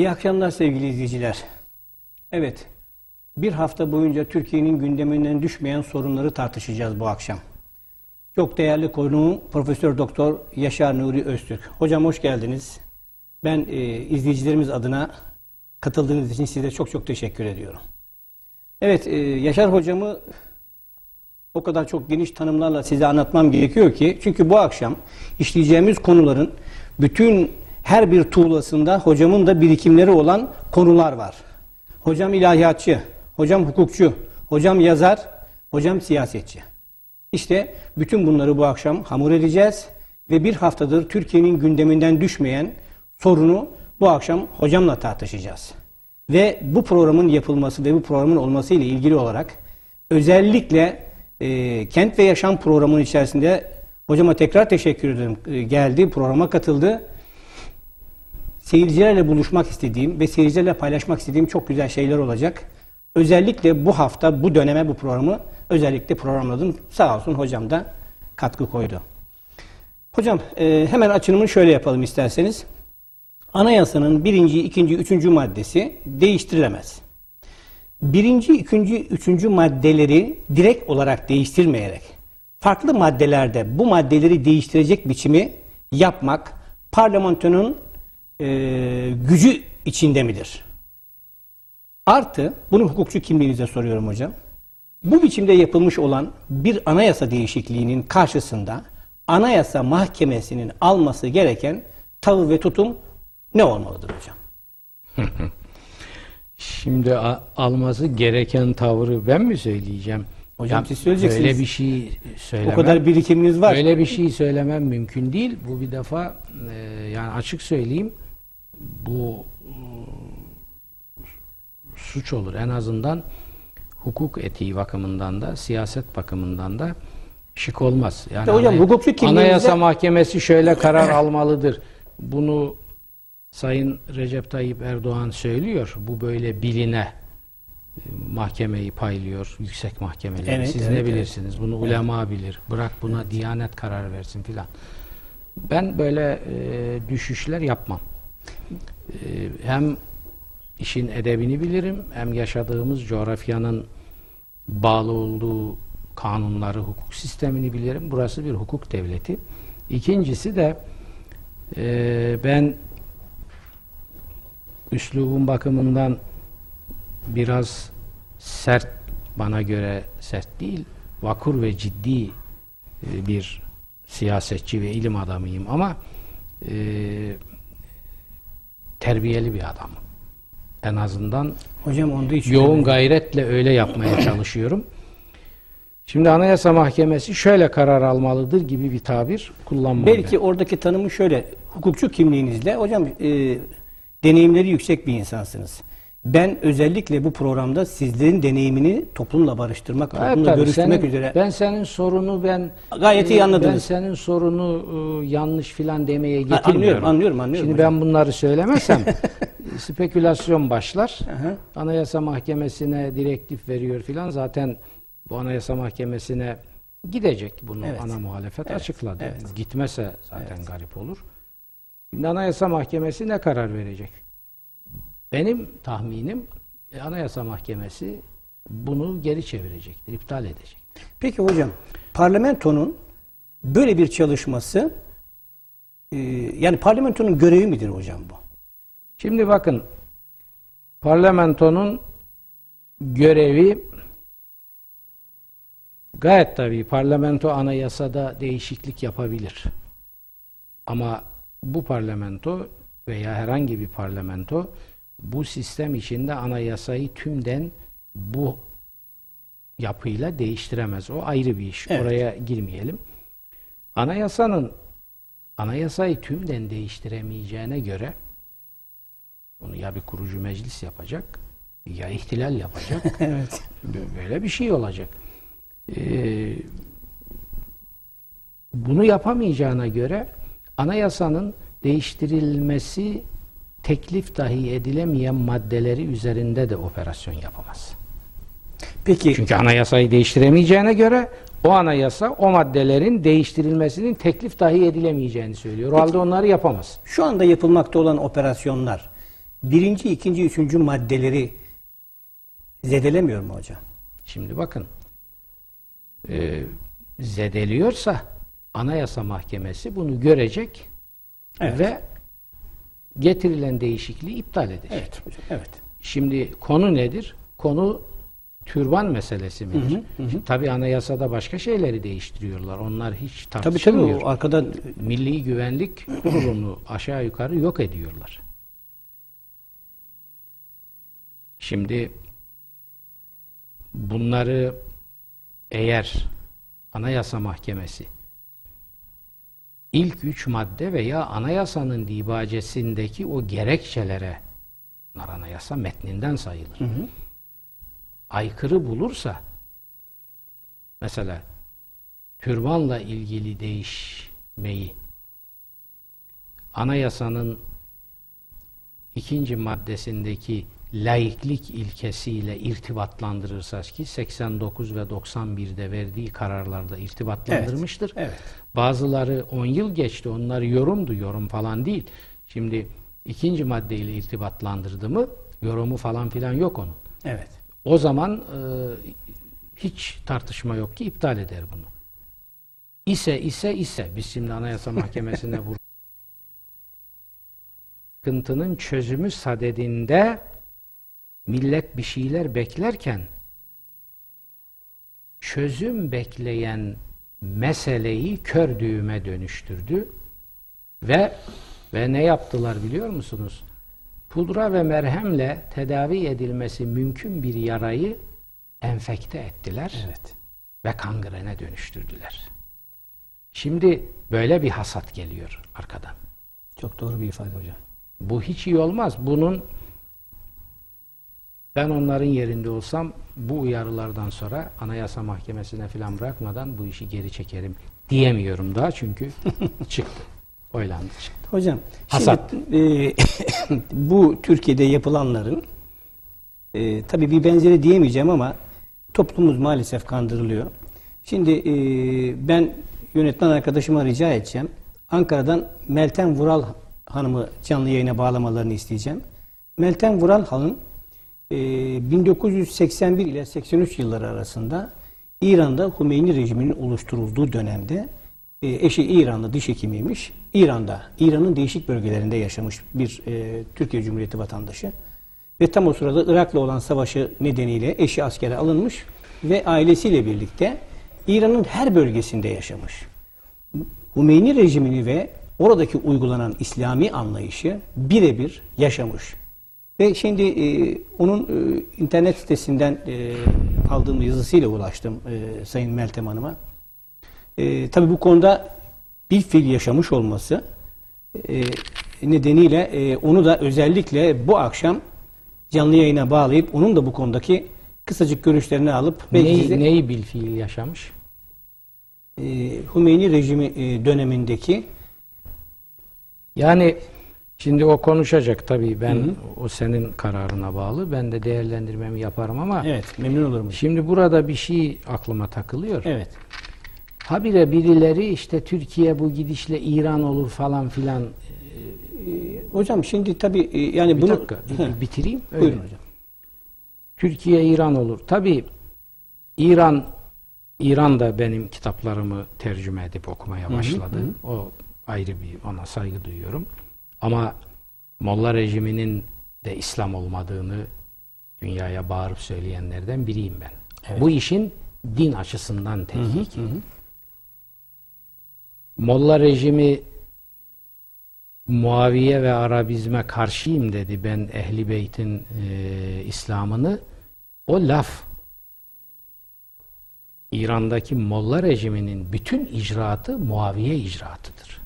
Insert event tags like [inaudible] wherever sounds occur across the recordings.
İyi akşamlar sevgili izleyiciler. Evet, bir hafta boyunca Türkiye'nin gündeminden düşmeyen sorunları tartışacağız bu akşam. Çok değerli konuğum Profesör Doktor Yaşar Nuri Öztürk. Hocam hoş geldiniz. Ben e, izleyicilerimiz adına katıldığınız için size çok çok teşekkür ediyorum. Evet, e, Yaşar hocamı o kadar çok geniş tanımlarla size anlatmam gerekiyor ki çünkü bu akşam işleyeceğimiz konuların bütün her bir tuğlasında hocamın da birikimleri olan konular var. Hocam ilahiyatçı, hocam hukukçu, hocam yazar, hocam siyasetçi. İşte bütün bunları bu akşam hamur edeceğiz ve bir haftadır Türkiye'nin gündeminden düşmeyen sorunu bu akşam hocamla tartışacağız. Ve bu programın yapılması ve bu programın olması ile ilgili olarak özellikle e, Kent ve Yaşam programının içerisinde hocama tekrar teşekkür ederim. E, geldi, programa katıldı. Seyircilerle buluşmak istediğim ve seyircilerle paylaşmak istediğim çok güzel şeyler olacak. Özellikle bu hafta, bu döneme bu programı özellikle programladım. Sağ olsun hocam da katkı koydu. Hocam e, hemen açılımını şöyle yapalım isterseniz. Anayasanın birinci, ikinci, üçüncü maddesi değiştirilemez. Birinci, ikinci, üçüncü maddeleri direkt olarak değiştirmeyerek farklı maddelerde bu maddeleri değiştirecek biçimi yapmak parlamentonun e, gücü içinde midir? Artı, bunu hukukçu kimliğinize soruyorum hocam. Bu biçimde yapılmış olan bir anayasa değişikliğinin karşısında anayasa mahkemesinin alması gereken tavır ve tutum ne olmalıdır hocam? [laughs] Şimdi alması gereken tavrı ben mi söyleyeceğim? Hocam siz söyleyeceksiniz. Böyle bir şey söylemem. O kadar birikiminiz var. Böyle bir şey söylemem mümkün değil. Bu bir defa e, yani açık söyleyeyim bu e, suç olur. En azından hukuk etiği bakımından da siyaset bakımından da şık olmaz. Yani Ya hocam, hukukçu kimliğinizde- Anayasa Mahkemesi şöyle karar [laughs] almalıdır. Bunu Sayın Recep Tayyip Erdoğan söylüyor. Bu böyle biline e, mahkemeyi paylıyor, yüksek mahkemeleri. Evet, Siz evet, ne evet. bilirsiniz? Bunu ulema bilir. Bırak buna diyanet karar versin filan. Ben böyle e, düşüşler yapmam. E, hem işin edebini bilirim, hem yaşadığımız coğrafyanın bağlı olduğu kanunları, hukuk sistemini bilirim. Burası bir hukuk devleti. İkincisi de e, ben üslubun bakımından biraz sert bana göre sert değil vakur ve ciddi e, bir siyasetçi ve ilim adamıyım ama e, terbiyeli bir adamım. En azından Hocam onda hiç yoğun gayretle öyle yapmaya çalışıyorum. Şimdi Anayasa Mahkemesi şöyle karar almalıdır gibi bir tabir kullanmam. Belki oradaki tanımı şöyle, hukukçu kimliğinizle, hocam e, deneyimleri yüksek bir insansınız. Ben özellikle bu programda sizlerin deneyimini toplumla barıştırmak, Evet, toplumla tabii. görüştürmek Senin- üzere. Ben senin sorunu ben Gayet iyi e, anladınız. Ben senin sorunu e, yanlış filan demeye getirmiyorum. anlıyorum, anlıyorum, anlıyorum Şimdi hocam. ben bunları söylemesem [laughs] spekülasyon başlar. Aha. Anayasa Mahkemesi'ne direktif veriyor filan. Zaten bu Anayasa Mahkemesi'ne gidecek. Bunu Evet. ana muhalefet Evet, açıkladı. evet. Gitmese zaten garip olur. Şimdi Anayasa Mahkemesi ne karar verecek? Benim tahminim e, Anayasa Mahkemesi bunu geri çevirecektir, iptal edecek. Peki hocam, parlamentonun böyle bir çalışması, e, yani parlamentonun görevi midir hocam bu? Şimdi bakın parlamentonun görevi gayet tabii parlamento anayasada değişiklik yapabilir. Ama bu parlamento veya herhangi bir parlamento bu sistem içinde anayasayı tümden bu yapıyla değiştiremez. O ayrı bir iş. Evet. Oraya girmeyelim. Anayasanın anayasayı tümden değiştiremeyeceğine göre bunu ya bir kurucu meclis yapacak ya ihtilal yapacak. [laughs] evet. Böyle bir şey olacak. Ee, bunu yapamayacağına göre anayasanın değiştirilmesi teklif dahi edilemeyen maddeleri üzerinde de operasyon yapamaz. Peki, Çünkü anayasayı değiştiremeyeceğine göre o anayasa o maddelerin değiştirilmesinin teklif dahi edilemeyeceğini söylüyor. O halde onları yapamaz. şu anda yapılmakta olan operasyonlar birinci, ikinci, üçüncü maddeleri zedelemiyor mu hocam? Şimdi bakın e, zedeliyorsa Anayasa Mahkemesi bunu görecek Evet. ve getirilen değişikliği iptal edecek. Evet hocam. Evet. Şimdi konu nedir? Konu türban meselesi midir? Tabii anayasada başka şeyleri değiştiriyorlar. Onlar hiç Tabii tabii tartışılmıyor. o arkada Milli Güvenlik Kurulu'nu [clears throat] aşağı yukarı yok ediyorlar. Şimdi bunları eğer Anayasa Mahkemesi ilk üç madde veya anayasanın dibacesindeki o gerekçelere bunlar anayasa metninden sayılır. Aykırı bulursa mesela türbanla ilgili değişmeyi anayasanın ikinci maddesindeki laiklik ilkesiyle irtibatlandırırsa ki 89 ve 91'de verdiği kararlarda irtibatlandırmıştır. Evet. Bazıları 10 yıl geçti. Onlar yorumdu, yorum falan değil. Şimdi ikinci maddeyle irtibatlandırdı mı yorumu falan filan yok onun. Evet. O zaman e, hiç tartışma yok ki iptal eder bunu. İse ise ise biz şimdi Anayasa Mahkemesi'ne bu [laughs] sıkıntının çözümü sadedinde millet bir şeyler beklerken çözüm bekleyen meseleyi kör düğüme dönüştürdü ve ve ne yaptılar biliyor musunuz? Pudra ve merhemle tedavi edilmesi mümkün bir yarayı enfekte ettiler Evet. ve kangrene dönüştürdüler. Şimdi böyle bir hasat geliyor arkadan. Çok doğru bir ifade hocam. Bu hiç iyi olmaz. Bunun ben onların yerinde olsam bu uyarılardan sonra Anayasa Mahkemesi'ne falan bırakmadan bu işi geri çekerim diyemiyorum daha çünkü [laughs] çıktı. Oylandı çıktı. Hocam Hasat. şimdi e, [coughs] bu Türkiye'de yapılanların e, tabii bir benzeri diyemeyeceğim ama toplumumuz maalesef kandırılıyor. Şimdi e, ben yönetmen arkadaşıma rica edeceğim. Ankara'dan Meltem Vural Hanım'ı canlı yayına bağlamalarını isteyeceğim. Meltem Vural Hanım 1981 ile 83 yılları arasında İran'da Hümeyni rejiminin oluşturulduğu dönemde e, eşi İranlı diş hekimiymiş. İran'da, İran'ın değişik bölgelerinde yaşamış bir e, Türkiye Cumhuriyeti vatandaşı. Ve tam o sırada Irak'la olan savaşı nedeniyle eşi askere alınmış ve ailesiyle birlikte İran'ın her bölgesinde yaşamış. Hümeyni rejimini ve oradaki uygulanan İslami anlayışı birebir yaşamış. Ve şimdi e, onun e, internet sitesinden e, aldığım yazısıyla ulaştım e, Sayın Meltem Hanım'a. E, tabii bu konuda bir fil yaşamış olması e, nedeniyle e, onu da özellikle bu akşam canlı yayına bağlayıp onun da bu konudaki kısacık görüşlerini alıp belki Neyi, size, neyi bil fiil yaşamış? e, Hümeyni rejimi e, dönemindeki Yani şimdi o konuşacak tabii ben o senin kararına bağlı. Ben de değerlendirmemi yaparım ama evet memnun olurum. şimdi burada bir şey aklıma takılıyor. Evet. Habire birileri işte Türkiye bu gidişle İran olur falan filan. E, hocam şimdi tabii e, yani Bir bunu dakika bir- bir bitireyim. Öyle. buyurun hocam. Türkiye İran olur. Tabii İran İran da benim kitaplarımı tercüme edip okumaya başladı. O ayrı bir ona saygı duyuyorum. Ama Molla rejiminin de İslam olmadığını dünyaya bağırıp söyleyenlerden biriyim ben. Bu işin din açısından tetkik. Molla rejimi Muaviye ve Arabizme karşıyım dedi. Ben Ehli Beyt'in e, İslam'ını o laf İran'daki Molla rejiminin bütün icraatı Muaviye icraatıdır.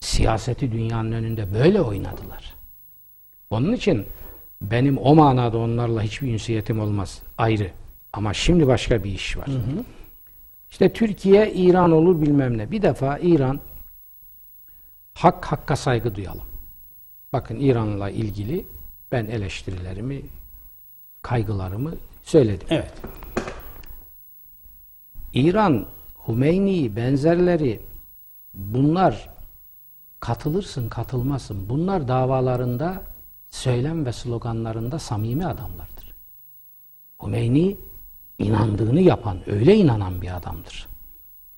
Siyaseti dünyanın önünde böyle oynadılar. Onun için benim o manada onlarla hiçbir ünsiyetim olmaz. Ayrı. Ama şimdi başka bir iş var. İşte Türkiye İran olur bilmem ne. Bir defa İran hak hakka saygı duyalım. Bakın İran'la ilgili ben eleştirilerimi, kaygılarımı söyledim. Evet. İran, Hümeyni, benzerleri bunlar katılırsın, katılmasın. Bunlar davalarında söylem ve sloganlarında samimi adamlardır. Hümeyni inandığını yapan, öyle inanan bir adamdır.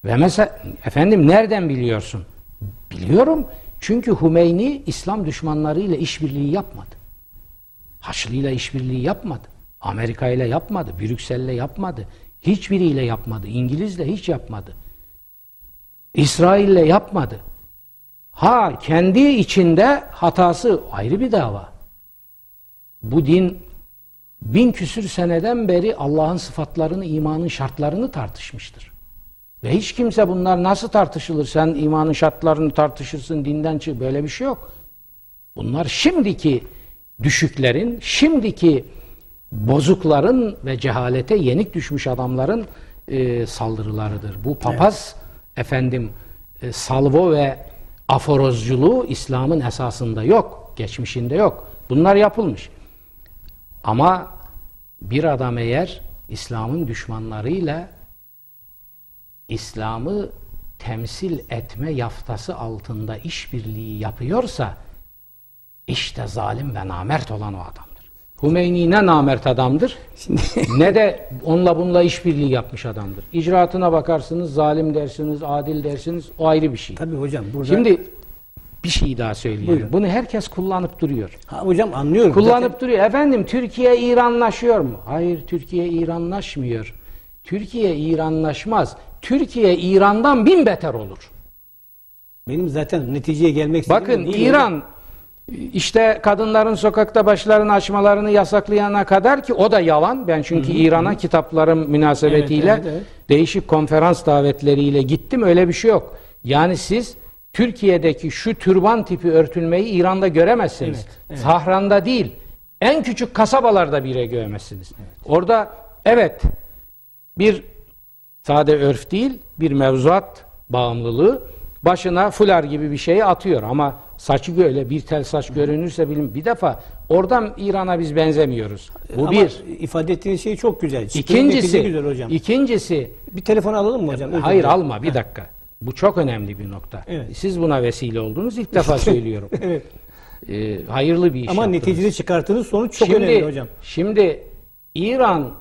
Ve mesela efendim nereden biliyorsun? Biliyorum. Çünkü Hümeyni İslam düşmanlarıyla işbirliği yapmadı. Haçlı'yla işbirliği yapmadı. Amerika ile yapmadı. Brüksel'le yapmadı. Hiçbiriyle yapmadı. İngiliz'le hiç yapmadı. İsrail'le yapmadı. Ha kendi içinde hatası ayrı bir dava. Bu din bin küsür seneden beri Allah'ın sıfatlarını, imanın şartlarını tartışmıştır. Ve hiç kimse bunlar nasıl tartışılır? Sen imanın şartlarını tartışırsın, dinden çık. Böyle bir şey yok. Bunlar şimdiki düşüklerin, şimdiki bozukların ve cehalete yenik düşmüş adamların e, saldırılarıdır. Bu papaz efendim e, salvo ve aforozculuğu İslam'ın esasında yok, geçmişinde yok. Bunlar yapılmış. Ama bir adam eğer İslam'ın düşmanlarıyla İslam'ı temsil etme yaftası altında işbirliği yapıyorsa işte zalim ve namert olan o adamdır. Hümeyni ne namert adamdır ne de onunla bununla işbirliği yapmış adamdır. İcraatına bakarsınız zalim dersiniz, adil dersiniz o ayrı bir şey. Tabii hocam burada Şimdi bir şey daha söyleyeyim. Buyurun. Bunu herkes kullanıp duruyor. ha, hocam anlıyorum. Kullanıp Zaten- duruyor. Efendim Türkiye İranlaşıyor mu? Hayır Türkiye İranlaşmıyor. Türkiye İranlaşmaz. Türkiye İran'dan bin beter olur. benim zaten neticeye gelmek Bakın değil hocam. İşte kadınların sokakta başlarını açmalarını yasaklayana kadar ki o da yalan. Ben çünkü İran'a kitaplarım münasebetiyle Evet, evet, evet. değişik konferans davetleriyle gittim. Öyle bir şey yok. Yani siz Türkiye'deki şu türban tipi örtülmeyi İran'da göremezsiniz. Evet, evet. Değil. En küçük kasabalarda bile göremezsiniz. Orada evet bir sade örf değil bir mevzuat bağımlılığı başına fular gibi bir şeyi atıyor ama saçı böyle bir tel saç görünürse bilin bir defa oradan İran'a biz benzemiyoruz. Bu Ama bir. ifade ettiğiniz şey çok güzel. İkincisi, güzel hocam. ikincisi bir telefon alalım mı hocam? Özür hayır dilerim. alma bir dakika. Bu çok önemli bir nokta. Evet. Siz buna vesile oldunuz ilk defa [laughs] söylüyorum. [laughs] evet. Ee, hayırlı bir iş Ama yaptınız. neticede çıkarttığınız sonuç çok şimdi, önemli hocam. Şimdi İran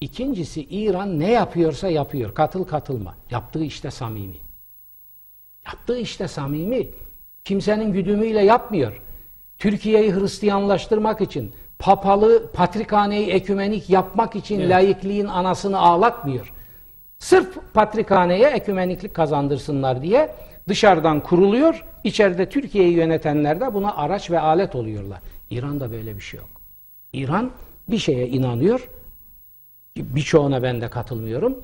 ikincisi İran ne yapıyorsa yapıyor. Katıl katılma. Yaptığı işte samimi. Yaptığı işte samimi. Kimsenin güdümüyle yapmıyor. Türkiye'yi Hristiyanlaştırmak için, papalı patrikhaneyi ekümenik yapmak için laikliğin anasını ağlatmıyor. Sırf patrikhaneye ekümeniklik kazandırsınlar diye dışarıdan kuruluyor. İçeride Türkiye'yi yönetenler de buna araç ve alet oluyorlar. İran'da böyle bir şey yok. İran bir şeye inanıyor. Birçoğuna ben de katılmıyorum.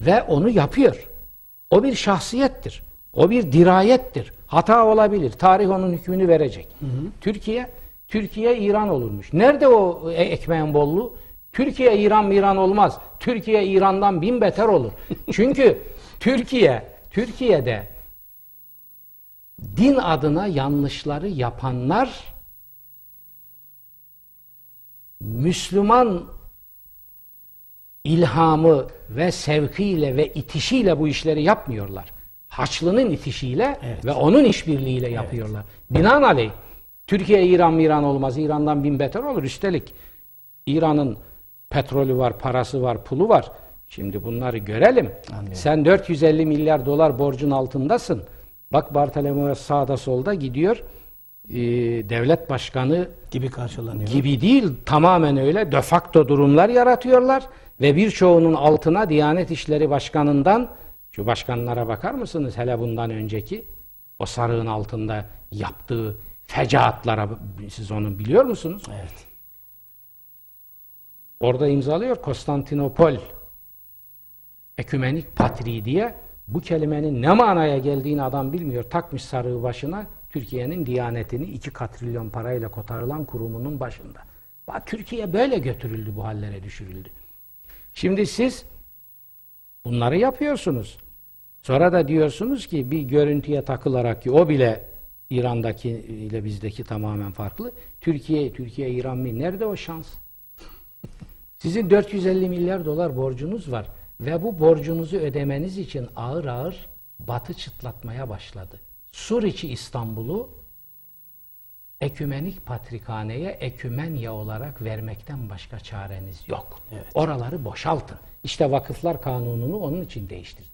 Ve onu yapıyor. O bir şahsiyettir. O bir dirayettir. Hata olabilir. Tarih onun hükmünü verecek. Türkiye, Türkiye İran olurmuş. Nerede o e- ekmeğin bolluğu? Türkiye İran İran olmaz. Türkiye İran'dan bin beter olur. [laughs] Çünkü Türkiye, Türkiye'de din adına yanlışları yapanlar Müslüman ilhamı ve sevkiyle ve itişiyle bu işleri yapmıyorlar. Haçlı'nın itişiyle Evet. ve onun işbirliğiyle yapıyorlar. Binaenaleyh Türkiye İran İran olmaz. İran'dan bin beter olur. Üstelik İran'ın petrolü var, parası var, pulu var. Şimdi bunları görelim. Anlıyorum. Sen 450 milyar dolar borcun altındasın. Bak Bartolomeo sağda solda gidiyor. Ee, devlet başkanı Gibi karşılanıyor. gibi değil tamamen öyle de facto durumlar yaratıyorlar ve birçoğunun altına Diyanet İşleri Başkanı'ndan şu başkanlara bakar mısınız hele bundan önceki o sarığın altında yaptığı fecaatlara siz onu biliyor musunuz? Evet. Orada imzalıyor Konstantinopol ekümenik patri diye bu kelimenin ne manaya geldiğini adam bilmiyor. Takmış sarığı başına Türkiye'nin diyanetini 2 katrilyon parayla kotarılan kurumunun başında. Bak Türkiye böyle götürüldü bu hallere düşürüldü. Şimdi siz bunları yapıyorsunuz. Sonra da diyorsunuz ki bir görüntüye takılarak ki o bile İran'daki ile bizdeki tamamen farklı. Türkiye, Türkiye, İran mı? Nerede o şans? Sizin 450 milyar dolar borcunuz var ve bu borcunuzu ödemeniz için ağır ağır Batı çıtlatmaya başladı. Suriçi İstanbul'u ekümenik patrikhaneye ekümenya olarak vermekten başka çareniz yok. Oraları boşaltın. İşte vakıflar kanununu onun için değiştirdi.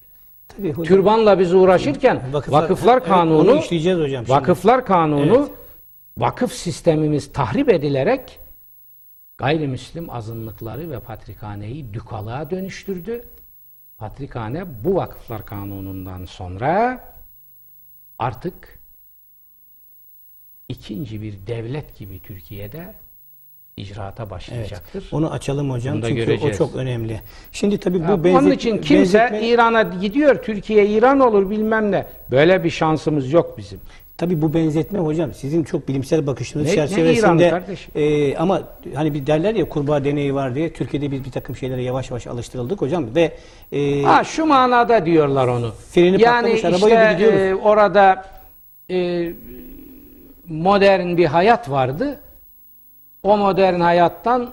Tabii hocam. Türbanla biz uğraşırken Vakıflar- vakıflar, Evet, kanunu onu işleyeceğiz hocam şimdi. Vakıflar kanunu Evet. vakıf sistemimiz tahrip edilerek gayrimüslim azınlıkları ve patrikhaneyi dükalığa dönüştürdü. Patrikhane bu vakıflar kanunundan sonra artık ikinci bir devlet gibi Türkiye'de icraata Evet. başlayacaktır. Onu açalım hocam Bunu çünkü göreceğiz. o çok önemli. Şimdi tabii bu Ya, benzet- Onun için kimse benzetme- İran'a gidiyor, Türkiye İran olur bilmem ne. Böyle bir şansımız yok bizim. Tabii bu benzetme hocam sizin çok bilimsel bakışınız Ne- ne çerçevesinde kardeşim? e, ama hani bir derler ya kurbağa deneyi var diye Türkiye'de biz bir takım şeylere yavaş yavaş alıştırıldık hocam ve e, Ha şu manada diyorlar onu. Freni yani patlamış araba işte gibi gidiyoruz. e, orada e, modern bir hayat vardı. O modern hayattan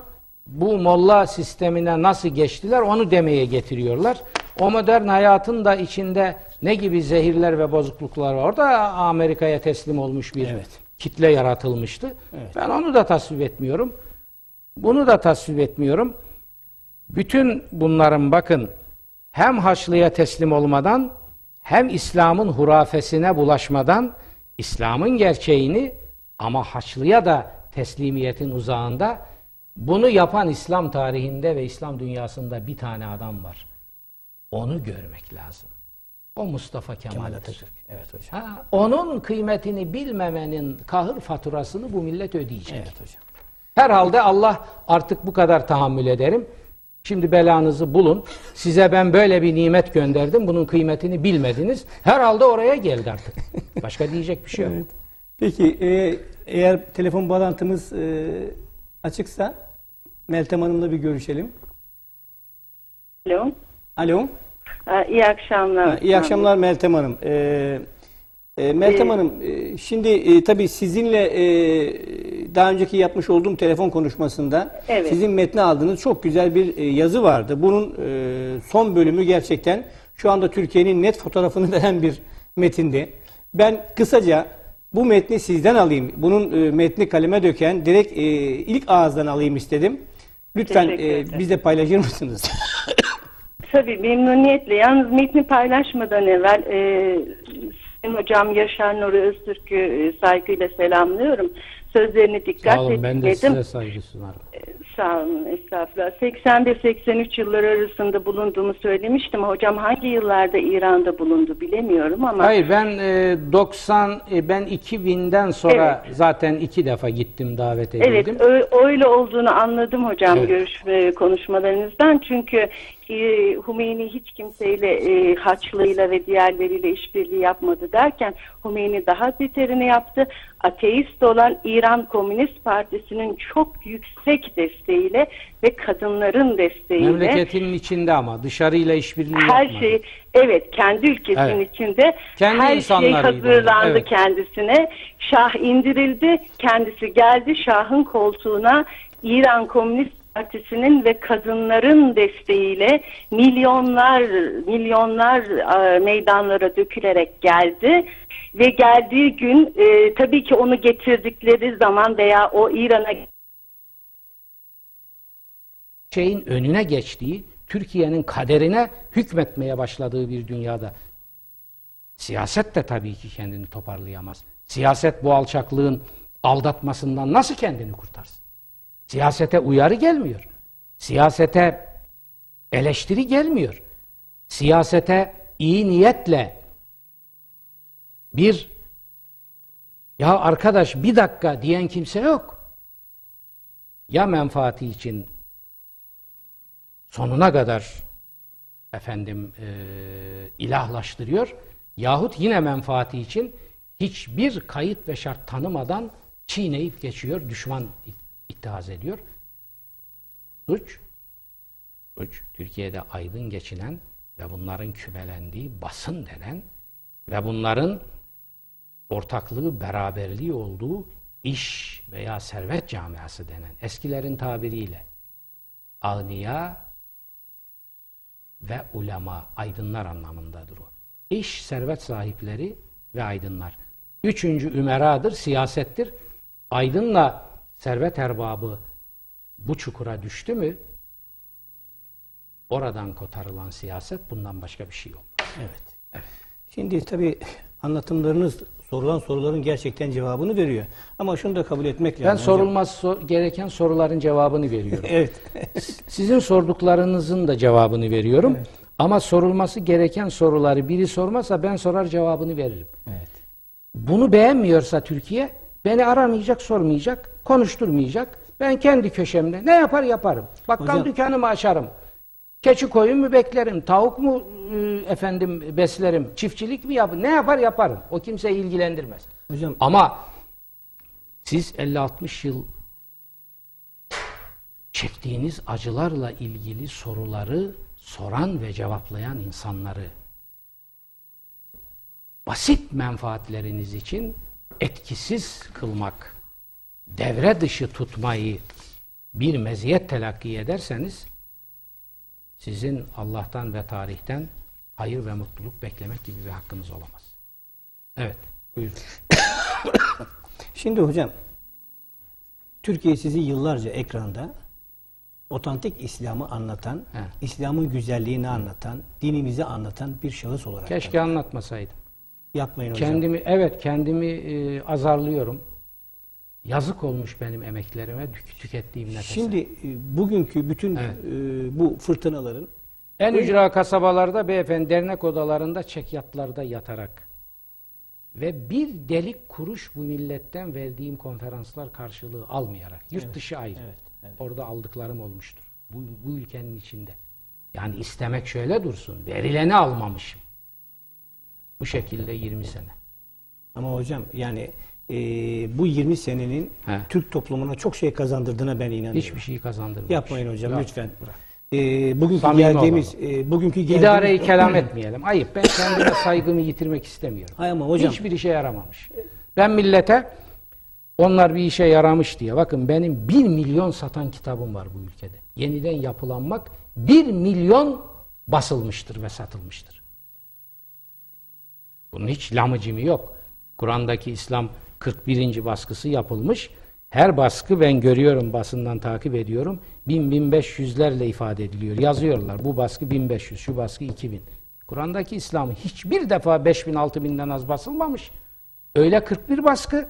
bu molla sistemine nasıl geçtiler onu demeye getiriyorlar. O modern hayatın da içinde ne gibi zehirler ve bozukluklar var. Orada Amerika'ya teslim olmuş bir Evet. kitle yaratılmıştı. Evet. Ben onu da tasvip etmiyorum. Bunu da tasvip etmiyorum. Bütün bunların bakın hem Haçlı'ya teslim olmadan hem İslam'ın hurafesine bulaşmadan İslam'ın gerçeğini ama Haçlı'ya da teslimiyetin uzağında bunu yapan İslam tarihinde ve İslam dünyasında bir tane adam var. Onu görmek lazım. O Mustafa Kemal Kemal'dir. Atatürk. Evet hocam. Ha, onun kıymetini bilmemenin kahır faturasını bu millet ödeyecek. Evet hocam. Herhalde Allah artık bu kadar tahammül ederim. Şimdi belanızı bulun. Size ben böyle bir nimet gönderdim. Bunun kıymetini bilmediniz. Herhalde oraya geldi artık. Başka diyecek bir şey yok. Evet. Peki e, eğer telefon bağlantımız e, açıksa Meltem Hanım'la bir görüşelim. Alo. Alo. Aa, İyi akşamlar. Ha, İyi akşamlar Meltem Hanım. Ee, e, Meltem Ee, Hanım, e, şimdi e, tabii sizinle e, daha önceki yapmış olduğum telefon konuşmasında Evet. sizin metni aldığınız çok güzel bir e, yazı vardı. Bunun e, son bölümü gerçekten şu anda Türkiye'nin net fotoğrafını [laughs] veren bir metindi. Ben kısaca bu metni sizden alayım. Bunun e, metni kaleme döken direkt e, ilk ağızdan alayım istedim. Lütfen e, bizle paylaşır mısınız? [laughs] Tabii memnuniyetle. Yalnız metni paylaşmadan evvel e, Sayın Hocam Yaşar Nuri Öztürk'ü e, saygıyla selamlıyorum. Sözlerini dikkat Sağ olun ben de size saygı sunarım. Sağ olun, estağfurullah. 81-83 yılları arasında bulunduğumu söylemiştim. Hocam hangi yıllarda İran'da bulundu bilemiyorum ama... Hayır ben e, 90 e, ben 2000'den sonra zaten iki defa gittim davet edildim. Evet, ö- öyle olduğunu anladım hocam Evet. görüşme konuşmalarınızdan. Çünkü e, Hümeyni hiç kimseyle e, Haçlı'yla ve diğerleriyle işbirliği yapmadı derken Hümeyni daha beterini yaptı. Ateist olan İran Komünist Partisi'nin çok yüksek desteğiyle ve kadınların desteğiyle Memleketinin içinde ama dışarıyla işbirliği her yapmadı. şey evet kendi ülkesinin Evet. içinde Kendi her şey hazırlandı evet. kendisine. Şah indirildi. Kendisi geldi Şah'ın koltuğuna İran Komünist Partisi'nin ve kadınların desteğiyle milyonlar milyonlar e, meydanlara dökülerek geldi ve geldiği gün e, tabii ki onu getirdikleri zaman veya o İran'a şeyin önüne geçtiği, Türkiye'nin kaderine hükmetmeye başladığı bir dünyada siyaset de tabii ki kendini toparlayamaz. Siyaset bu alçaklığın aldatmasından nasıl kendini kurtarsın? Siyasete uyarı gelmiyor. Siyasete eleştiri gelmiyor. Siyasete iyi niyetle bir ya arkadaş bir dakika diyen kimse yok. Ya menfaati için sonuna kadar efendim e, ilahlaştırıyor yahut yine menfaati için hiçbir kayıt ve şart tanımadan çiğneyip geçiyor, düşman ittihaz ediyor. Suç, suç Türkiye'de aydın geçinen ve bunların kümelendiği basın denen ve bunların ortaklığı, beraberliği olduğu iş veya servet camiası denen eskilerin tabiriyle ağniya ve ulema, aydınlar anlamındadır o. İş, servet sahipleri ve aydınlar. Üçüncü ümeradır, siyasettir. Aydın'la servet erbabı bu çukura düştü mü oradan kotarılan siyaset bundan başka bir şey yok. Evet. Şimdi tabii anlatımlarınız sorulan soruların gerçekten cevabını veriyor. Ama şunu da kabul etmek Ben lazım. hocam. sorulması so- gereken soruların cevabını veriyorum. [laughs] Evet. Sizin sorduklarınızın da cevabını veriyorum. Ama sorulması gereken soruları biri sormazsa ben sorar cevabını veririm. evet. Bunu beğenmiyorsa Türkiye beni aramayacak, sormayacak, konuşturmayacak. Ben kendi köşemde ne yapar yaparım. Bakkal Hocam- dükkanımı açarım. Keçi koyun mu beklerim, tavuk mu e, efendim beslerim, çiftçilik mi yapar, ne yapar yaparım. O kimseyi ilgilendirmez. Hocam Ama siz 50-60 yıl çektiğiniz acılarla ilgili soruları soran ve cevaplayan insanları basit menfaatleriniz için etkisiz kılmak, devre dışı tutmayı bir meziyet telakki ederseniz sizin Allah'tan ve tarihten hayır ve mutluluk beklemek gibi bir hakkınız olamaz. Evet, buyurun. [coughs] Şimdi hocam Türkiye sizi yıllarca ekranda otantik İslam'ı anlatan. İslam'ın güzelliğini anlatan, dinimizi anlatan bir şahıs olarak Keşke anlatmasaydım. yapmayın hocam. Kendimi evet kendimi e, azarlıyorum. Yazık olmuş benim emeklerime, tük- tükettiğim nefese. Şimdi e, bugünkü bütün Evet. e, bu fırtınaların en ücra kasabalarda beyefendi dernek odalarında çekyatlarda yatarak ve bir delik kuruş bu milletten verdiğim konferanslar karşılığı almayarak yurt dışı ayrı. evet, evet. Orada aldıklarım olmuştur. Bu, bu ülkenin içinde. Yani istemek şöyle dursun. Verileni almamışım. Bu şekilde 20 sene. ama hocam yani e, bu 20 senenin He. Türk toplumuna çok şey kazandırdığına ben inanıyorum. Hiçbir şey kazandırmamış. Yapmayın hocam Yok. lütfen. E, bugünkü Samimi geldiğimiz e, bugünkü geldiğimiz İdareyi kelam etmeyelim. Ayıp. Ben kendime saygımı yitirmek istemiyorum. Hayır ama hocam Hiçbir işe yaramamış. Ben millete onlar bir işe yaramış diye. Bakın benim bir milyon satan kitabım var bu ülkede. Yeniden yapılanmak bir milyon basılmıştır ve satılmıştır. Bunun hiç lamıcımı yok. Kur'an'daki İslam 41. baskısı yapılmış. Her baskı ben görüyorum basından takip ediyorum. 1000-1500'lerle ifade ediliyor. Yazıyorlar. Bu baskı 1500, şu baskı 2000. Kur'an'daki İslam hiçbir defa 5000-6000'den az basılmamış. Öyle 41 baskı.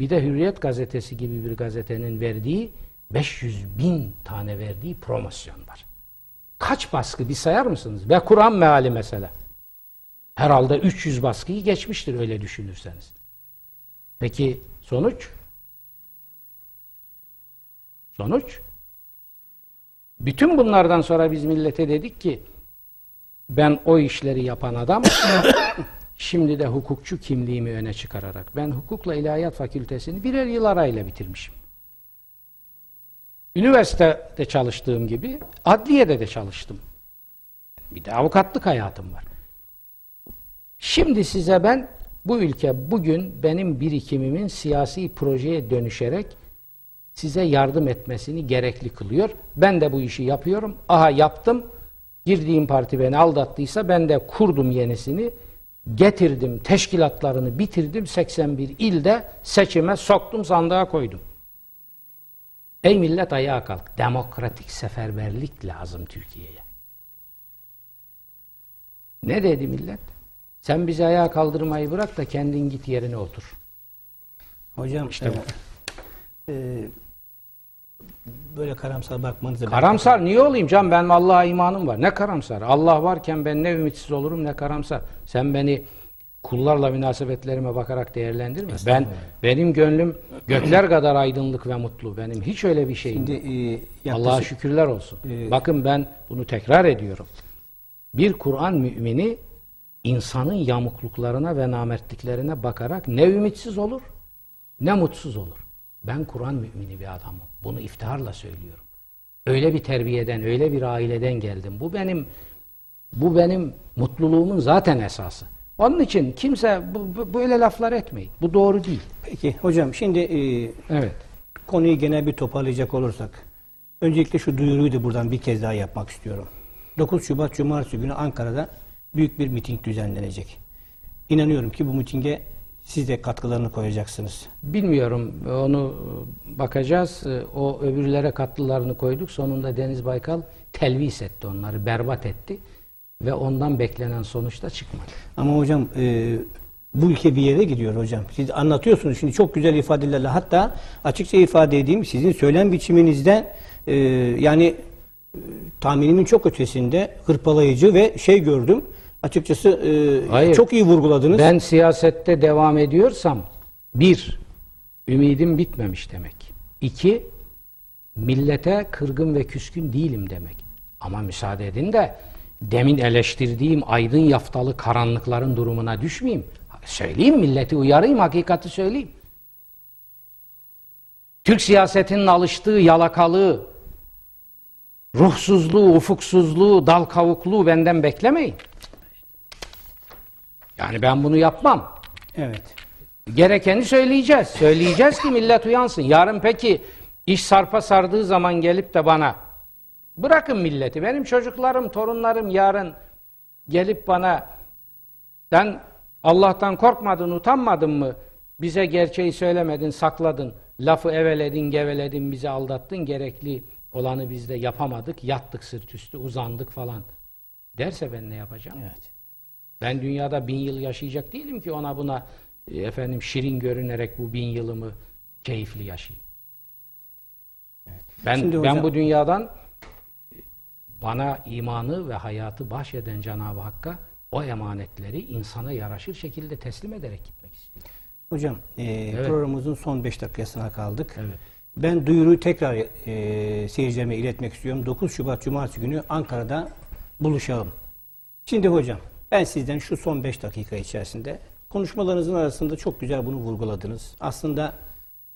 Bir de Hürriyet gazetesi gibi bir gazetenin verdiği 500 bin tane verdiği promosyon var. Kaç baskı bir sayar mısınız? Ve Kur'an meali mesela. Herhalde 300 baskıyı geçmiştir öyle düşünürseniz. Peki sonuç? Sonuç? Bütün bunlardan sonra biz millete dedik ki ben o işleri yapan adam [coughs] şimdi de hukukçu kimliğimi öne çıkararak ben hukukla ilahiyat fakültesini birer yıl arayla bitirmişim. Üniversitede çalıştığım gibi adliyede de çalıştım. Bir de avukatlık hayatım var. Şimdi size ben bu ülke bugün benim birikimimin siyasi projeye dönüşerek size yardım etmesini gerekli kılıyor. Ben de bu işi yapıyorum. Aha yaptım. Girdiğim parti beni aldattıysa ben de kurdum yenisini. Getirdim, teşkilatlarını bitirdim. 81 ilde seçime soktum, sandığa koydum. Ey millet ayağa kalk. Demokratik seferberlik lazım Türkiye'ye. Ne dedi millet? Sen bizi ayağa kaldırmayı bırak da kendin git yerine otur. hocam İşte e, e, böyle karamsar bakmanızı ben- Karamsar niye olayım can? Benim Allah'a imanım var. Ne karamsar? Allah varken ben ne ümitsiz olurum ne karamsar. Sen beni kullarla münasebetlerime bakarak değerlendirme. Ben benim gönlüm gökler kadar aydınlık ve mutlu. Benim hiç öyle bir şeyim Şimdi e, Allah'a şükürler olsun. Ee, Bakın ben bunu tekrar ediyorum. Bir Kur'an mümini insanın yamukluklarına ve namertliklerine bakarak ne ümitsiz olur ne mutsuz olur. Ben Kur'an mümini bir adamım. Bunu iftiharla söylüyorum. Öyle bir terbiyeden, öyle bir aileden geldim. Bu benim bu benim mutluluğumun zaten esası. Onun için kimse bu, bu- böyle laflar etmeyin. Bu doğru değil. Peki hocam şimdi e, Evet. konuyu genel bir toparlayacak olursak öncelikle şu duyuruyu da buradan bir kez daha yapmak istiyorum. 9 Şubat Cumartesi günü Ankara'da büyük bir miting düzenlenecek. İnanıyorum ki bu mitinge siz de katkılarını koyacaksınız. Bilmiyorum onu e, bakacağız. E, O öbürlere katlılarını koyduk. Sonunda Deniz Baykal telvis etti onları, berbat etti. Ve ondan beklenen sonuç da çıkmadı. Ama hocam e, bu ülke bir yere gidiyor hocam. Siz anlatıyorsunuz şimdi çok güzel ifadelerle. Hatta açıkça ifade edeyim sizin söylem biçiminizde e, yani e, tahminimin çok ötesinde hırpalayıcı ve şey gördüm. Açıkçası e, Hayır. çok iyi vurguladınız. Ben siyasette devam ediyorsam bir, ümidim bitmemiş demek. İki, millete kırgın ve küskün değilim demek. Ama müsaade edin de demin eleştirdiğim aydın yaftalı karanlıkların durumuna düşmeyeyim. Söyleyeyim milleti uyarayım, hakikati söyleyeyim. Türk siyasetinin alıştığı yalakalığı, ruhsuzluğu, ufuksuzluğu, dal kavukluğu benden beklemeyin. Yani ben bunu yapmam. Evet. Gerekeni söyleyeceğiz. Söyleyeceğiz ki millet uyansın. Yarın peki iş sarpa sardığı zaman gelip de bana bırakın milleti. Benim çocuklarım, torunlarım yarın gelip bana sen Allah'tan korkmadın, utanmadın mı? Bize gerçeği söylemedin, sakladın. Lafı eveledin, geveledin, bizi aldattın. Gerekli olanı biz de yapamadık. Yattık sırt üstü, uzandık falan. Derse ben ne yapacağım? Evet. Ben dünyada bin yıl yaşayacak değilim ki ona buna e, efendim şirin görünerek bu bin yılımı keyifli yaşayayım. Ben Şimdi ben hocam- bu dünyadan bana imanı ve hayatı bahşeden Cenab-ı Hakk'a o emanetleri insana yaraşır şekilde teslim ederek gitmek istiyorum. Hocam e, programımızın son 5 dakikasına kaldık. Evet. Ben duyuruyu tekrar e, seyircilerime iletmek istiyorum. 9 Şubat Cumartesi günü Ankara'da buluşalım. Şimdi hocam ben sizden şu son 5 dakika içerisinde konuşmalarınızın arasında çok güzel bunu vurguladınız. Aslında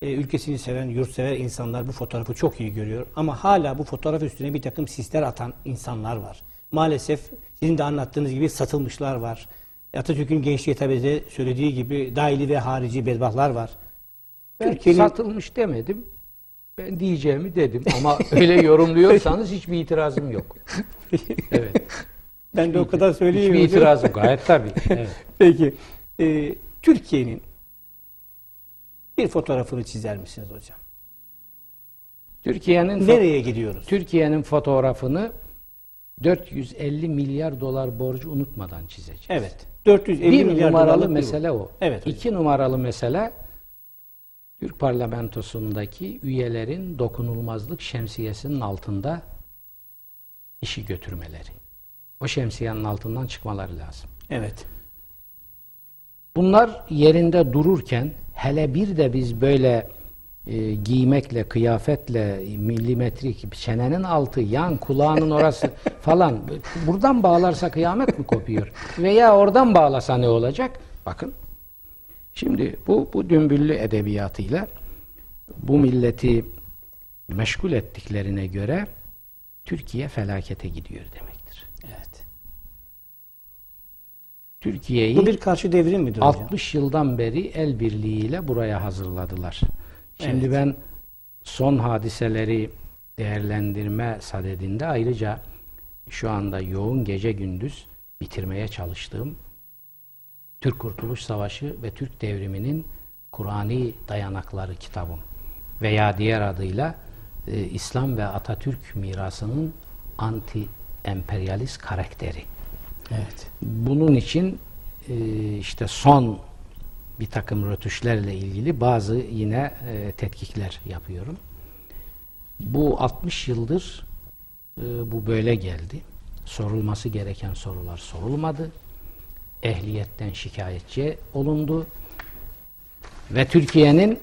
e, ülkesini seven, yurtsever insanlar bu fotoğrafı çok iyi görüyor. Ama hala bu fotoğraf üstüne bir takım sisler atan insanlar var. Maalesef sizin de anlattığınız gibi satılmışlar var. Atatürk'ün gençliğe tabi söylediği gibi dahili ve harici bedbahtlar var. Türkiye'nin satılmış demedim. Ben diyeceğimi dedim ama öyle yorumluyorsanız [laughs] hiçbir itirazım yok. [laughs] Evet. Ben de o kadar söyleyeyim. Hiçbir itirazım gayet tabii. [laughs] Evet. Peki. e, Türkiye'nin bir fotoğrafını çizer misiniz hocam? Türkiye'nin Nereye gidiyoruz? Türkiye'nin fotoğrafını 450 milyar dolar borcu unutmadan çizeceğiz. Evet. 450 Bir milyar numaralı mesele bu. o. Evet. hocam. İki numaralı mesele Türk parlamentosundaki üyelerin dokunulmazlık şemsiyesinin altında işi götürmeleri. O şemsiyenin altından çıkmaları lazım. Evet. Bunlar yerinde dururken hele bir de biz böyle e, giymekle, kıyafetle, milimetrik, çenenin altı, yan, kulağının orası [laughs] falan buradan bağlarsa kıyamet mi kopuyor? Veya oradan bağlasa ne olacak? Bakın. Şimdi bu, bu dümbüllü edebiyatıyla bu milleti meşgul ettiklerine göre Türkiye felakete gidiyor demektir. Evet. Türkiye'yi Bu bir karşı devrim midir hocam? 60 yıldan beri el birliğiyle buraya hazırladılar. Şimdi Evet. ben son hadiseleri değerlendirme sadedinde ayrıca şu anda yoğun gece gündüz bitirmeye çalıştığım Türk Kurtuluş Savaşı ve Türk Devrimi'nin Kur'ani dayanakları kitabım veya diğer adıyla e, İslam ve Atatürk mirasının anti emperyalist karakteri. Evet. Bunun için e, işte son bir takım rötuşlarla ilgili bazı yine e, tetkikler yapıyorum. Bu 60 yıldır e, bu böyle geldi. Sorulması gereken sorular sorulmadı. Ehliyetten şikayetçi olundu. Ve Türkiye'nin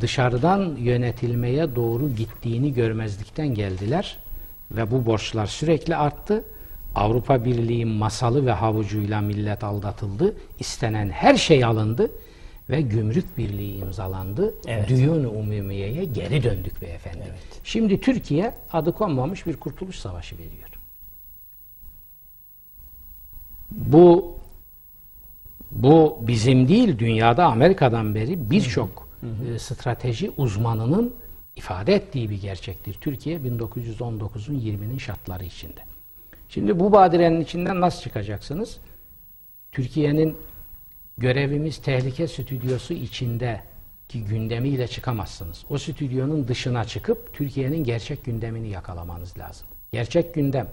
dışarıdan yönetilmeye doğru gittiğini görmezlikten geldiler ve bu borçlar sürekli arttı. Avrupa Birliği masalı ve havucuyla millet aldatıldı. İstenen her şey alındı ve gümrük birliği imzalandı. Evet. Düğün-ü umumiyeye geri döndük beyefendi. Şimdi Türkiye adı konmamış bir kurtuluş savaşı veriyor. Bu bu bizim değil dünyada Amerika'dan beri birçok e, strateji uzmanının ifade ettiği bir gerçektir. Türkiye 1919'un 20'nin şartları içinde. Şimdi bu badirenin içinden nasıl çıkacaksınız? Türkiye'nin görevimiz tehlike stüdyosu içinde ki gündemiyle çıkamazsınız. O stüdyonun dışına çıkıp Türkiye'nin gerçek gündemini yakalamanız lazım. Gerçek gündem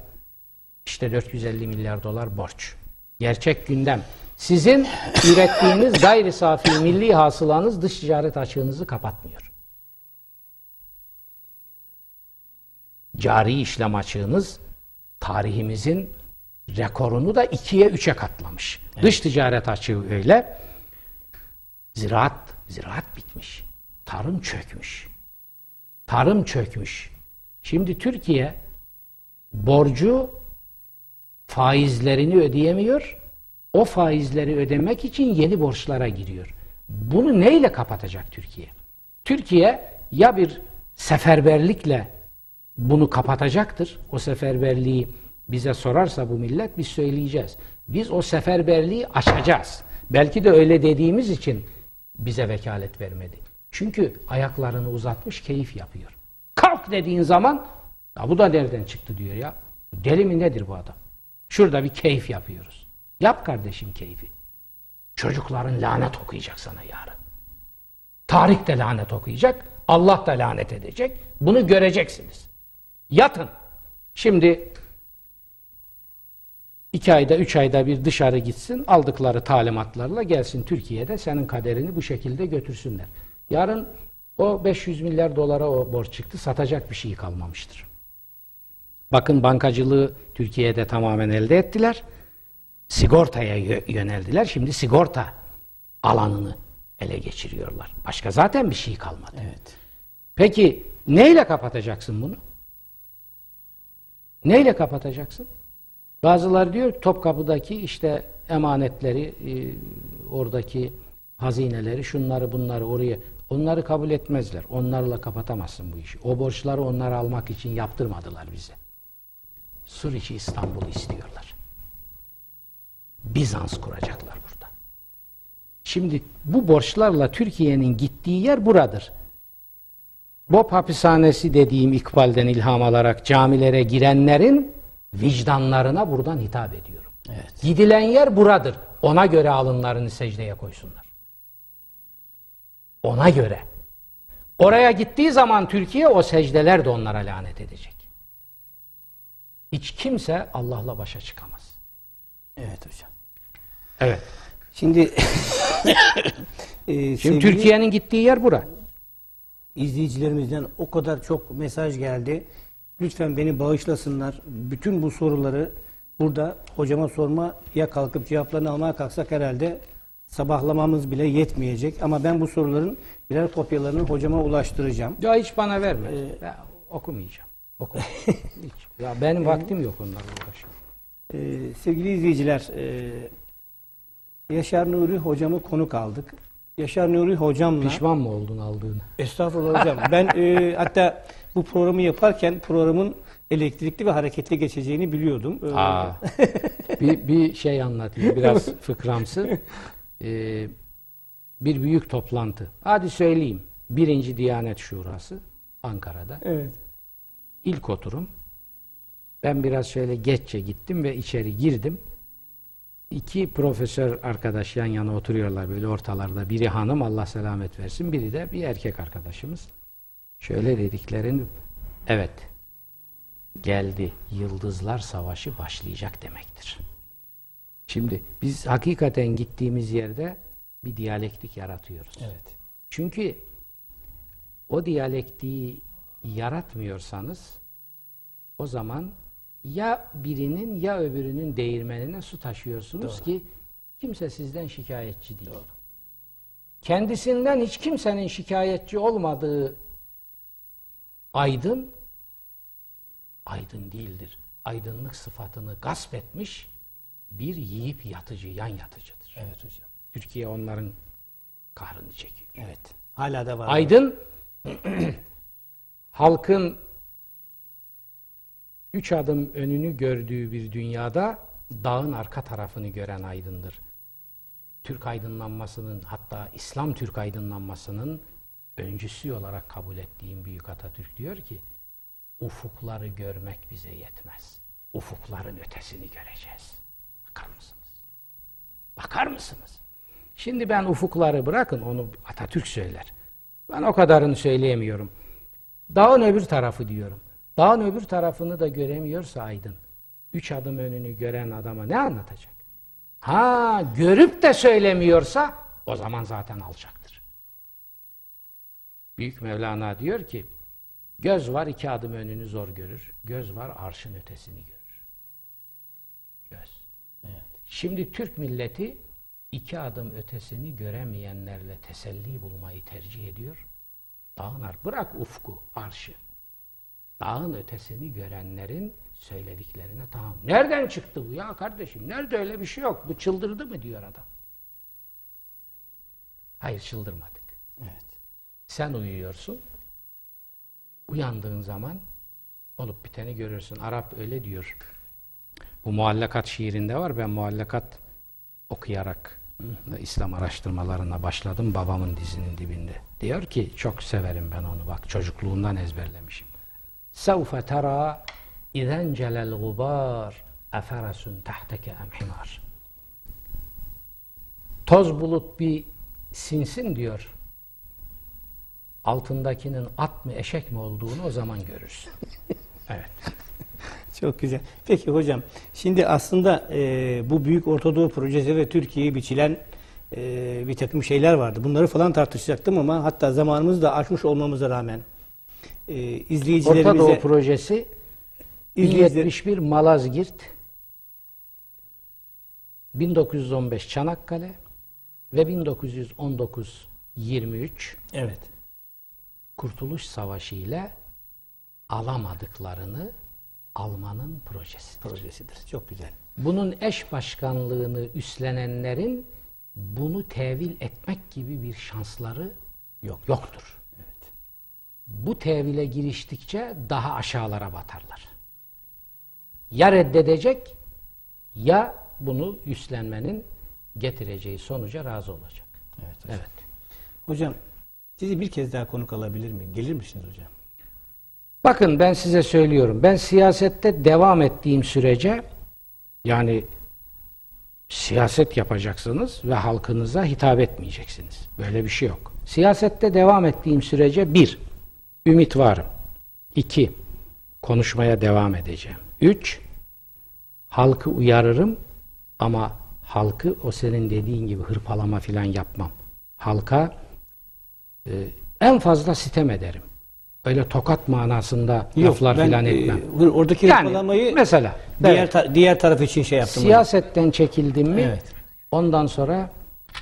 işte 450 milyar dolar borç. Gerçek gündem. Sizin [coughs] ürettiğiniz gayri safi milli hasılanız dış ticaret açığınızı kapatmıyor. Cari işlem açığınız tarihimizin rekorunu da ikiye üçe katlamış. Dış ticaret açığı öyle. Ziraat, ziraat bitmiş. Tarım çökmüş. Tarım çökmüş. Şimdi Türkiye borcu faizlerini ödeyemiyor. O faizleri ödemek için yeni borçlara giriyor. Bunu neyle kapatacak Türkiye? Türkiye ya bir seferberlikle bunu kapatacaktır. O seferberliği bize sorarsa bu millet biz söyleyeceğiz. Biz o seferberliği aşacağız. Belki de öyle dediğimiz için bize vekalet vermedi. Çünkü ayaklarını uzatmış keyif yapıyor. Kalk dediğin zaman ya bu da nereden çıktı diyor ya. Deli mi nedir bu adam? Şurada bir keyif yapıyoruz. Yap kardeşim keyfi. Çocukların lanet okuyacak sana yarın. Tarih de lanet okuyacak. Allah da lanet edecek. Bunu göreceksiniz. Yatın. Şimdi iki ayda, üç ayda bir dışarı gitsin, aldıkları talimatlarla gelsin Türkiye'de senin kaderini bu şekilde götürsünler. Yarın o 500 milyar dolara o borç çıktı, satacak bir şey kalmamıştır. Bakın bankacılığı Türkiye'de tamamen elde ettiler. Sigortaya yö- yöneldiler. Şimdi sigorta alanını ele geçiriyorlar. Başka zaten bir şey kalmadı. Evet. Peki neyle kapatacaksın bunu? Neyle kapatacaksın? Bazıları diyor ki, Topkapı'daki işte emanetleri, e, oradaki hazineleri, şunları bunları oraya onları kabul etmezler. Onlarla kapatamazsın bu işi. O borçları onlar almak için yaptırmadılar bize. Suriçi İstanbul'u istiyorlar. Bizans kuracaklar burada. Şimdi bu borçlarla Türkiye'nin gittiği yer buradır. Bob hapishanesi dediğim İkbal'den ilham alarak camilere girenlerin vicdanlarına buradan hitap ediyorum. Evet. Gidilen yer buradır. Ona göre alınlarını secdeye koysunlar. Ona göre. Oraya gittiği zaman Türkiye o secdeler de onlara lanet edecek. Hiç kimse Allah'la başa çıkamaz. Evet hocam. Evet. Şimdi [laughs] e, Şimdi sevgili Türkiye'nin gittiği yer bura. İzleyicilerimizden o kadar çok mesaj geldi. Lütfen beni bağışlasınlar. Bütün bu soruları burada hocama sorma ya kalkıp cevaplarını almaya kalksak herhalde sabahlamamız bile yetmeyecek. Ama ben bu soruların birer kopyalarını hocama ulaştıracağım. Ya hiç bana verme. Ya, okumayacağım. Okumam. [laughs] hiç. Ya benim vaktim yok onlarla uğraşmaya. Ee, sevgili izleyiciler, e, Yaşar Nuri hocamı konuk aldık. Yaşar Nuri hocamla... Pişman mı oldun aldığını? Estağfurullah hocam. Ben e, hatta bu programı yaparken programın elektrikli ve hareketli geçeceğini biliyordum. Aa. [laughs] bir, bir şey anlatayım biraz fıkramsı. [laughs] Ee, bir büyük toplantı. Hadi söyleyeyim. Birinci Diyanet Şurası Ankara'da. Evet. İlk oturum. Ben biraz şöyle geççe gittim ve içeri girdim. İki profesör arkadaş yan yana oturuyorlar böyle ortalarda. Biri hanım Allah selamet versin. Biri de bir erkek arkadaşımız. Şöyle dediklerini evet geldi yıldızlar savaşı başlayacak demektir. Şimdi biz hakikaten gittiğimiz yerde bir diyalektik yaratıyoruz. Evet. Çünkü o diyalektiği yaratmıyorsanız o zaman ya birinin ya öbürünün değirmenine su taşıyorsunuz ki kimse sizden şikayetçi değil. Kendisinden hiç kimsenin şikayetçi olmadığı aydın aydın değildir. Aydınlık sıfatını gasp etmiş bir yiyip yatıcı, yan yatıcıdır. Evet hocam. Türkiye onların kahrını çekiyor. Evet. Hala da var. Aydın [clears throat] halkın üç adım önünü gördüğü bir dünyada dağın arka tarafını gören aydındır. Türk aydınlanmasının hatta İslam Türk aydınlanmasının öncüsü olarak kabul ettiğim Büyük Atatürk diyor ki ufukları görmek bize yetmez. Ufukların ötesini göreceğiz. Bakar mısınız? Bakar mısınız? Şimdi ben ufukları bırakın onu Atatürk söyler. Ben o kadarını söyleyemiyorum. Dağın öbür tarafı diyorum. Dağın öbür tarafını da göremiyorsa aydın. Üç adım önünü gören adama ne anlatacak? Ha görüp de söylemiyorsa o zaman zaten alçaktır. Büyük Mevlana diyor ki göz var iki adım önünü zor görür. Göz var arşın ötesini görür. Göz. Şimdi Türk milleti iki adım ötesini göremeyenlerle teselli bulmayı tercih ediyor. Dağın ar bırak ufku, arşı. Dağın ötesini görenlerin söylediklerine tamam. Nereden çıktı bu ya kardeşim? Nerede öyle bir şey yok? Bu çıldırdı mı diyor adam. Hayır çıldırmadık. Evet. Sen uyuyorsun. Uyandığın zaman olup biteni görürsün. Arap öyle diyor. Bu muallakat şiirinde var. Ben muallakat okuyarak İslam araştırmalarına başladım babamın dizinin dibinde. Diyor ki çok severim ben onu bak çocukluğundan ezberlemişim. Tera izen celel gubar eferasun tahteke em himar. Toz bulut bir sinsin diyor. Altındakinin at mı eşek mi olduğunu o zaman görürsün. [laughs] Evet. Çok güzel. Peki hocam, şimdi aslında e, bu Büyük Ortadoğu Projesi ve Türkiye'ye biçilen e, bir takım şeyler vardı. Bunları falan tartışacaktım ama hatta zamanımızı da aşmış olmamıza rağmen e, izleyicilerimize... Orta Doğu Projesi izleyiciler- 1071 Malazgirt 1915 Çanakkale ve 1919 23 Evet. Kurtuluş Savaşı ile alamadıklarını almanın projesi. Projesidir. Çok güzel. Bunun eş başkanlığını üstlenenlerin bunu tevil etmek gibi bir şansları Yok. yoktur. Bu tevile giriştikçe daha aşağılara batarlar. Ya reddedecek ya bunu üstlenmenin getireceği sonuca razı olacak. Evet. hocam. Evet. Hocam, sizi bir kez daha konuk alabilir miyim? Gelir misiniz hocam? Bakın ben size söylüyorum. Ben siyasette devam ettiğim sürece yani siyaset yapacaksınız ve halkınıza hitap etmeyeceksiniz. Böyle bir şey yok. Siyasette devam ettiğim sürece bir, ümit varım. İki, konuşmaya devam edeceğim. Üç, halkı uyarırım ama halkı o senin dediğin gibi hırpalama filan yapmam. Halka e, en fazla sitem ederim. Öyle tokat manasında laflar ben, filan e, etmem. oradaki Yani hırpalamayı mesela diğer, evet. ta- diğer taraf için şey yaptım. siyasetten çekildim mi Evet. ondan sonra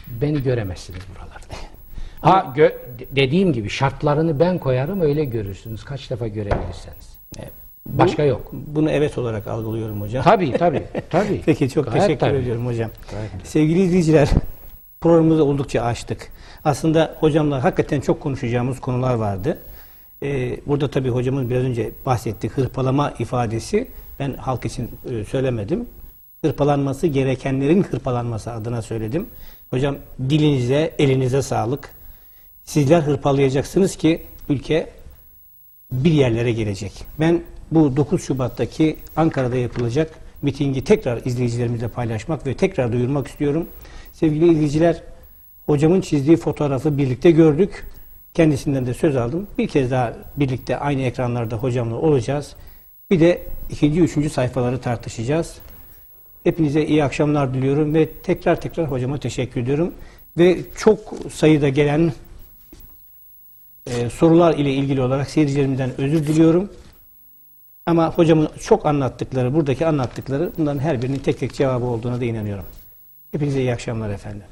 beni göremezsiniz buralarda. Ha gö- de- dediğim gibi şartlarını ben koyarım öyle görürsünüz kaç defa görebilirseniz. Evet. Başka yok. Bunu evet olarak algılıyorum hocam. Tabii tabii [laughs] tabii. Peki çok Gayet teşekkür tabii. ediyorum hocam. Gayet. Sevgili izleyiciler, programımızı oldukça açtık. Aslında hocamla hakikaten çok konuşacağımız konular vardı. Ee, burada tabii hocamın biraz önce bahsettiği hırpalama ifadesi ben halk için e, söylemedim. Hırpalanması gerekenlerin hırpalanması adına söyledim. Hocam dilinize, elinize sağlık. Sizler hırpalayacaksınız ki ülke bir yerlere gelecek. Ben bu 9 Şubat'taki Ankara'da yapılacak mitingi tekrar izleyicilerimizle paylaşmak ve tekrar duyurmak istiyorum. Sevgili izleyiciler, hocamın çizdiği fotoğrafı birlikte gördük. Kendisinden de söz aldım. Bir kez daha birlikte aynı ekranlarda hocamla olacağız. Bir de ikinci, üçüncü sayfaları tartışacağız. Hepinize iyi akşamlar diliyorum ve tekrar tekrar hocama teşekkür ediyorum. Ve çok sayıda gelen e, sorular ile ilgili olarak seyircilerimden özür diliyorum. Ama hocamın çok anlattıkları, buradaki anlattıkları bunların her birinin tek tek cevabı olduğuna da inanıyorum. Hepinize iyi akşamlar efendim.